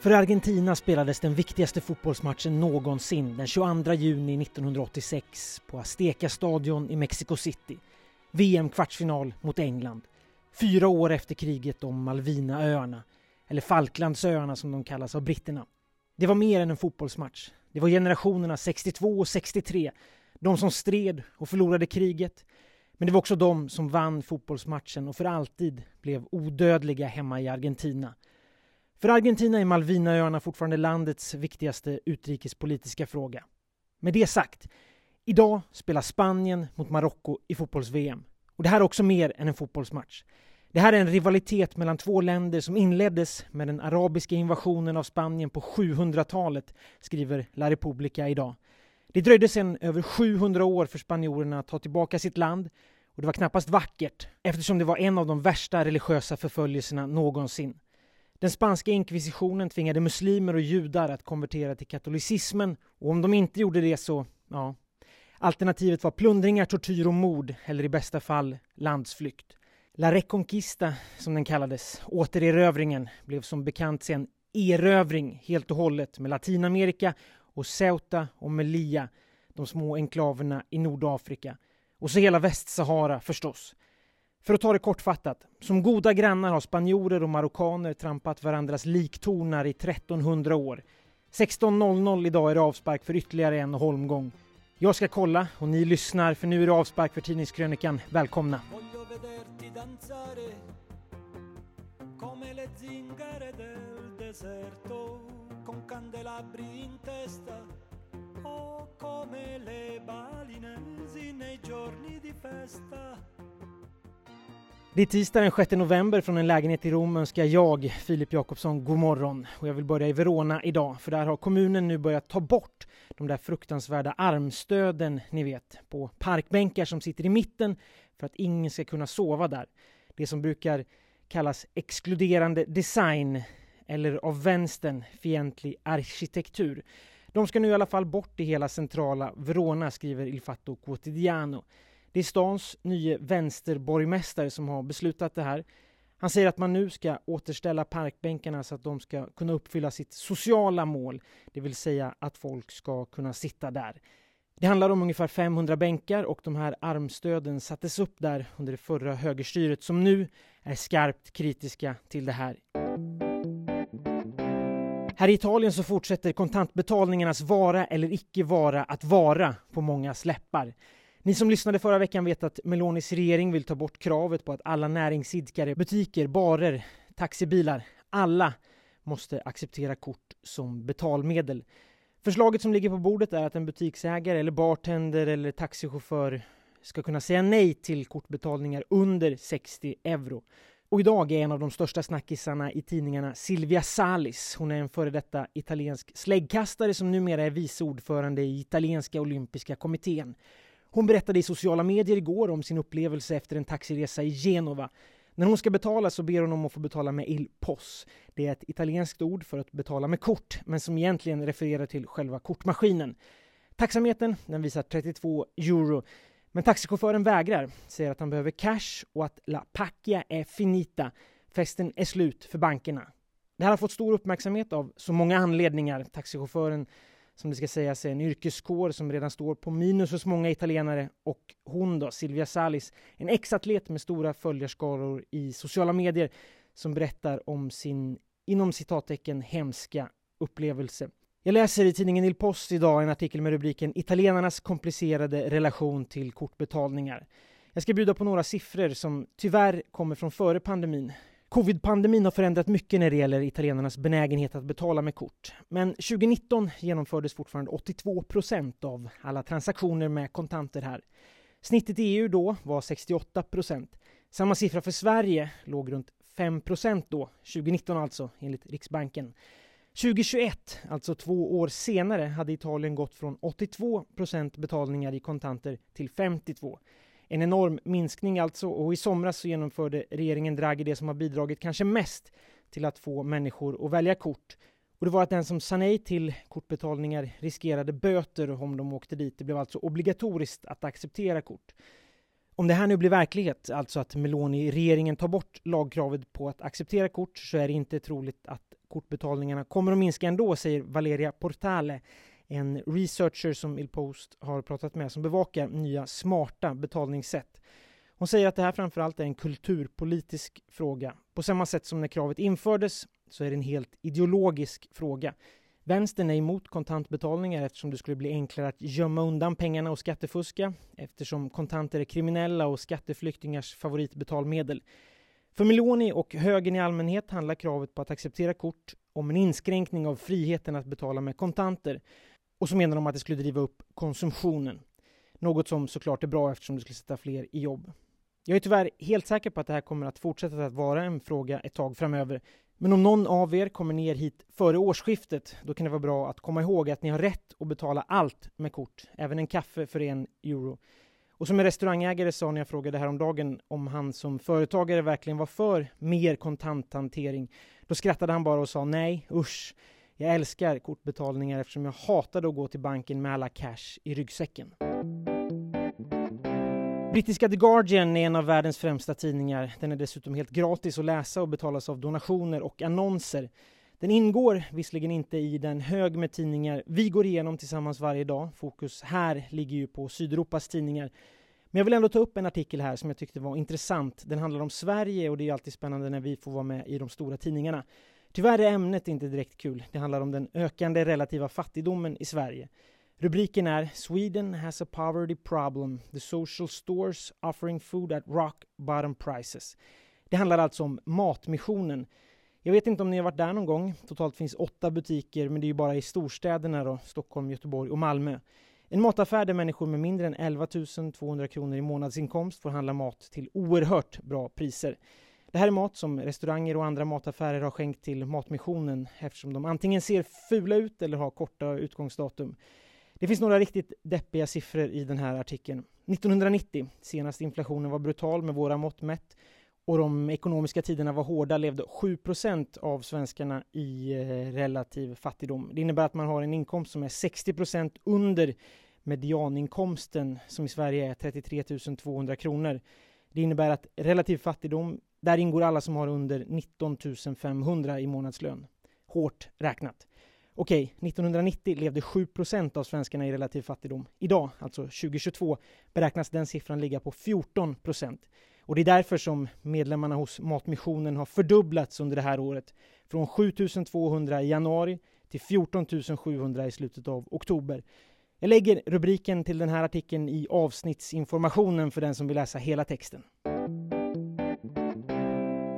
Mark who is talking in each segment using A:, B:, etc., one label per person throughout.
A: För Argentina spelades den viktigaste fotbollsmatchen någonsin den 22 juni 1986 på Azteca-stadion i Mexico City. VM-kvartsfinal mot England. Fyra år efter kriget om Malvinaöarna, eller Falklandsöarna som de kallas av britterna. Det var mer än en fotbollsmatch. Det var generationerna 62 och 63, de som stred och förlorade kriget. Men det var också de som vann fotbollsmatchen och för alltid blev odödliga hemma i Argentina. För Argentina är Malvinaöarna fortfarande landets viktigaste utrikespolitiska fråga. Med det sagt, idag spelar Spanien mot Marocko i fotbolls-VM. Och det här är också mer än en fotbollsmatch. Det här är en rivalitet mellan två länder som inleddes med den arabiska invasionen av Spanien på 700-talet, skriver La Repubblica idag. Det dröjde sedan över 700 år för spanjorerna att ta tillbaka sitt land och det var knappast vackert eftersom det var en av de värsta religiösa förföljelserna någonsin. Den spanska inkvisitionen tvingade muslimer och judar att konvertera till katolicismen och om de inte gjorde det så, ja, alternativet var plundringar, tortyr och mord eller i bästa fall landsflykt. La Reconquista, som den kallades, återerövringen, blev som bekant sen erövring helt och hållet med Latinamerika och Ceuta och Melilla, de små enklaverna i Nordafrika. Och så hela Västsahara förstås. För att ta det kortfattat, som goda grannar har spanjorer och marockaner trampat varandras liktornar i 1300 år. 16.00 idag är det avspark för ytterligare en holmgång. Jag ska kolla och ni lyssnar för nu är det avspark för Tidningskrönikan. Välkomna! Det är tisdag den 6 november från en lägenhet i Rom önskar jag, Filip Jakobsson, god morgon. Och jag vill börja i Verona idag, för där har kommunen nu börjat ta bort de där fruktansvärda armstöden, ni vet, på parkbänkar som sitter i mitten för att ingen ska kunna sova där. Det som brukar kallas exkluderande design eller av vänstern fientlig arkitektur. De ska nu i alla fall bort i hela centrala Verona, skriver Il Fatto Quotidiano. Det är stans nye vänsterborgmästare som har beslutat det här. Han säger att man nu ska återställa parkbänkarna så att de ska kunna uppfylla sitt sociala mål, det vill säga att folk ska kunna sitta där. Det handlar om ungefär 500 bänkar och de här armstöden sattes upp där under det förra högerstyret som nu är skarpt kritiska till det här. Här i Italien så fortsätter kontantbetalningarnas vara eller icke vara att vara på många läppar. Ni som lyssnade förra veckan vet att Melonis regering vill ta bort kravet på att alla näringsidkare, butiker, barer, taxibilar, alla måste acceptera kort som betalmedel. Förslaget som ligger på bordet är att en butiksägare eller bartender eller taxichaufför ska kunna säga nej till kortbetalningar under 60 euro. Och idag är en av de största snackisarna i tidningarna Silvia Salis. Hon är en före detta italiensk släggkastare som numera är vice ordförande i italienska olympiska kommittén. Hon berättade i sociala medier igår om sin upplevelse efter en taxiresa i Genova. När hon ska betala så ber hon om att få betala med il pos. Det är ett italienskt ord för att betala med kort, men som egentligen refererar till själva kortmaskinen. Taxametern den visar 32 euro, men taxichauffören vägrar, säger att han behöver cash och att la pacchia är finita. Festen är slut för bankerna. Det här har fått stor uppmärksamhet av så många anledningar. Taxichauffören som det ska sägas är en yrkeskår som redan står på minus hos många italienare och hon då, Silvia Salis, en exatlet med stora följarskaror i sociala medier som berättar om sin, inom citattecken, hemska upplevelse. Jag läser i tidningen Il Post idag en artikel med rubriken Italienarnas komplicerade relation till kortbetalningar. Jag ska bjuda på några siffror som tyvärr kommer från före pandemin. Covid-pandemin har förändrat mycket när det gäller italienarnas benägenhet att betala med kort. Men 2019 genomfördes fortfarande 82 procent av alla transaktioner med kontanter här. Snittet i EU då var 68 procent. Samma siffra för Sverige låg runt 5 procent då, 2019 alltså, enligt Riksbanken. 2021, alltså två år senare, hade Italien gått från 82 procent betalningar i kontanter till 52. En enorm minskning alltså och i somras så genomförde regeringen Draghi det som har bidragit kanske mest till att få människor att välja kort. Och det var att den som sa nej till kortbetalningar riskerade böter om de åkte dit. Det blev alltså obligatoriskt att acceptera kort. Om det här nu blir verklighet, alltså att Meloni-regeringen tar bort lagkravet på att acceptera kort, så är det inte troligt att kortbetalningarna kommer att minska ändå, säger Valeria Portale, en researcher som Il Post har pratat med som bevakar nya smarta betalningssätt. Hon säger att det här framförallt är en kulturpolitisk fråga. På samma sätt som när kravet infördes så är det en helt ideologisk fråga. Vänstern är emot kontantbetalningar eftersom det skulle bli enklare att gömma undan pengarna och skattefuska eftersom kontanter är kriminella och skatteflyktingars favoritbetalmedel. För Meloni och högern i allmänhet handlar kravet på att acceptera kort om en inskränkning av friheten att betala med kontanter. Och så menar de att det skulle driva upp konsumtionen. Något som såklart är bra eftersom det skulle sätta fler i jobb. Jag är tyvärr helt säker på att det här kommer att fortsätta att vara en fråga ett tag framöver. Men om någon av er kommer ner hit före årsskiftet, då kan det vara bra att komma ihåg att ni har rätt att betala allt med kort, även en kaffe för en euro. Och som en restaurangägare sa när jag frågade häromdagen om han som företagare verkligen var för mer kontanthantering, då skrattade han bara och sa nej, usch. Jag älskar kortbetalningar eftersom jag hatade att gå till banken med alla cash i ryggsäcken. Brittiska The Guardian är en av världens främsta tidningar. Den är dessutom helt gratis att läsa och betalas av donationer och annonser. Den ingår visserligen inte i den hög med tidningar vi går igenom tillsammans varje dag. Fokus här ligger ju på Sydeuropas tidningar. Men jag vill ändå ta upp en artikel här som jag tyckte var intressant. Den handlar om Sverige och det är alltid spännande när vi får vara med i de stora tidningarna. Tyvärr är ämnet inte direkt kul. Det handlar om den ökande relativa fattigdomen i Sverige. Rubriken är Sweden has a poverty problem. The social stores offering food at rock bottom prices. Det handlar alltså om Matmissionen. Jag vet inte om ni har varit där någon gång. Totalt finns åtta butiker, men det är ju bara i storstäderna då, Stockholm, Göteborg och Malmö. En mataffär där människor med mindre än 11 200 kronor i månadsinkomst får handla mat till oerhört bra priser. Det här är mat som restauranger och andra mataffärer har skänkt till Matmissionen eftersom de antingen ser fula ut eller har korta utgångsdatum. Det finns några riktigt deppiga siffror i den här artikeln. 1990, senast inflationen var brutal med våra mått mätt och de ekonomiska tiderna var hårda levde 7% av svenskarna i eh, relativ fattigdom. Det innebär att man har en inkomst som är 60% under medianinkomsten som i Sverige är 33 200 kronor. Det innebär att relativ fattigdom, där ingår alla som har under 19 500 i månadslön. Hårt räknat. Okej, 1990 levde 7% av svenskarna i relativ fattigdom. Idag, alltså 2022, beräknas den siffran ligga på 14 Och det är därför som medlemmarna hos Matmissionen har fördubblats under det här året. Från 7 200 i januari till 14 700 i slutet av oktober. Jag lägger rubriken till den här artikeln i avsnittsinformationen för den som vill läsa hela texten.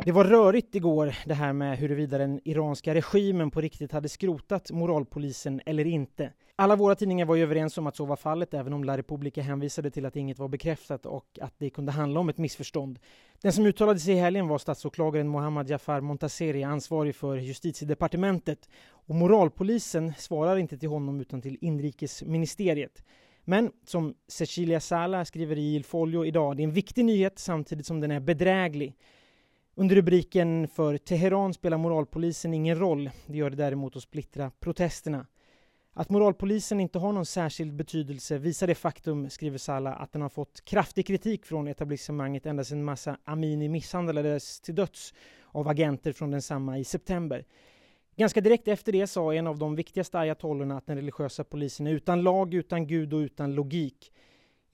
A: Det var rörigt igår det här med huruvida den iranska regimen på riktigt hade skrotat moralpolisen eller inte. Alla våra tidningar var ju överens om att så var fallet, även om La Repubblica hänvisade till att inget var bekräftat och att det kunde handla om ett missförstånd. Den som uttalade sig i helgen var statsåklagaren Mohammad Jafar Montaseri, ansvarig för justitiedepartementet. Och moralpolisen svarar inte till honom utan till inrikesministeriet. Men som Cecilia Sala skriver i Il Folio idag, det är en viktig nyhet samtidigt som den är bedräglig. Under rubriken för Teheran spelar moralpolisen ingen roll. Det gör det däremot att splittra protesterna. Att moralpolisen inte har någon särskild betydelse visar det faktum, skriver Salla, att den har fått kraftig kritik från etablissemanget ända sedan Massa Amini misshandlades till döds av agenter från densamma i september. Ganska direkt efter det sa en av de viktigaste ayatollorna att den religiösa polisen är utan lag, utan Gud och utan logik.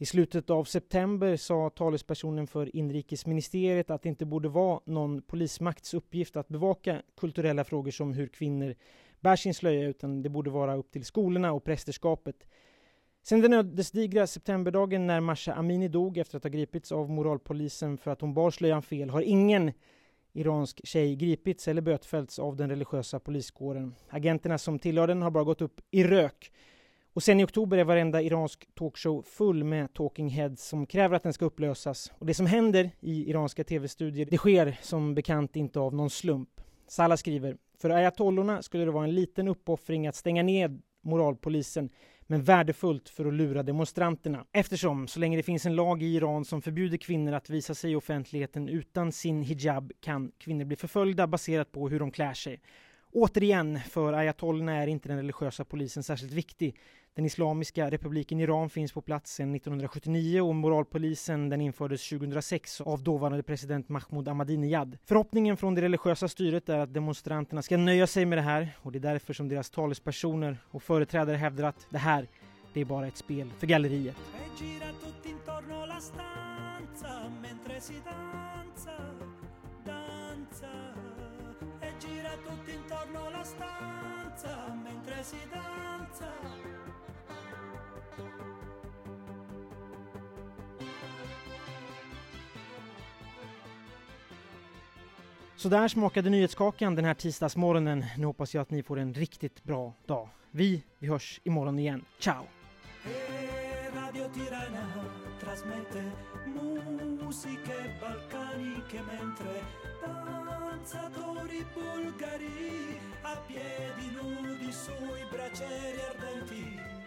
A: I slutet av september sa talespersonen för inrikesministeriet att det inte borde vara någon polismakts uppgift att bevaka kulturella frågor som hur kvinnor bär sin slöja utan det borde vara upp till skolorna och prästerskapet. Sen den ödesdigra septemberdagen när Masha Amini dog efter att ha gripits av moralpolisen för att hon bar slöjan fel har ingen iransk tjej gripits eller bötfällts av den religiösa poliskåren. Agenterna som tillhör den har bara gått upp i rök. Och sen i oktober är varenda iransk talkshow full med talking heads som kräver att den ska upplösas. Och det som händer i iranska tv-studier, det sker som bekant inte av någon slump. Salah skriver, för ayatollorna skulle det vara en liten uppoffring att stänga ner moralpolisen men värdefullt för att lura demonstranterna. Eftersom, så länge det finns en lag i Iran som förbjuder kvinnor att visa sig i offentligheten utan sin hijab kan kvinnor bli förföljda baserat på hur de klär sig. Återigen, för ayatollorna är inte den religiösa polisen särskilt viktig. Den Islamiska republiken Iran finns på plats sedan 1979 och moralpolisen den infördes 2006 av dåvarande president Mahmoud Ahmadinejad. Förhoppningen från det religiösa styret är att demonstranterna ska nöja sig med det här och det är därför som deras talespersoner och företrädare hävdar att det här, det är bara ett spel för galleriet. Så där smakade nyhetskakan den här tisdagsmorgonen. Nu hoppas jag att ni får en riktigt bra dag. Vi, vi hörs imorgon igen. Ciao! Radio Tirana trasmette musiche balcaniche mentre danzatori bulgari a piedi nudi sui braccieri ardenti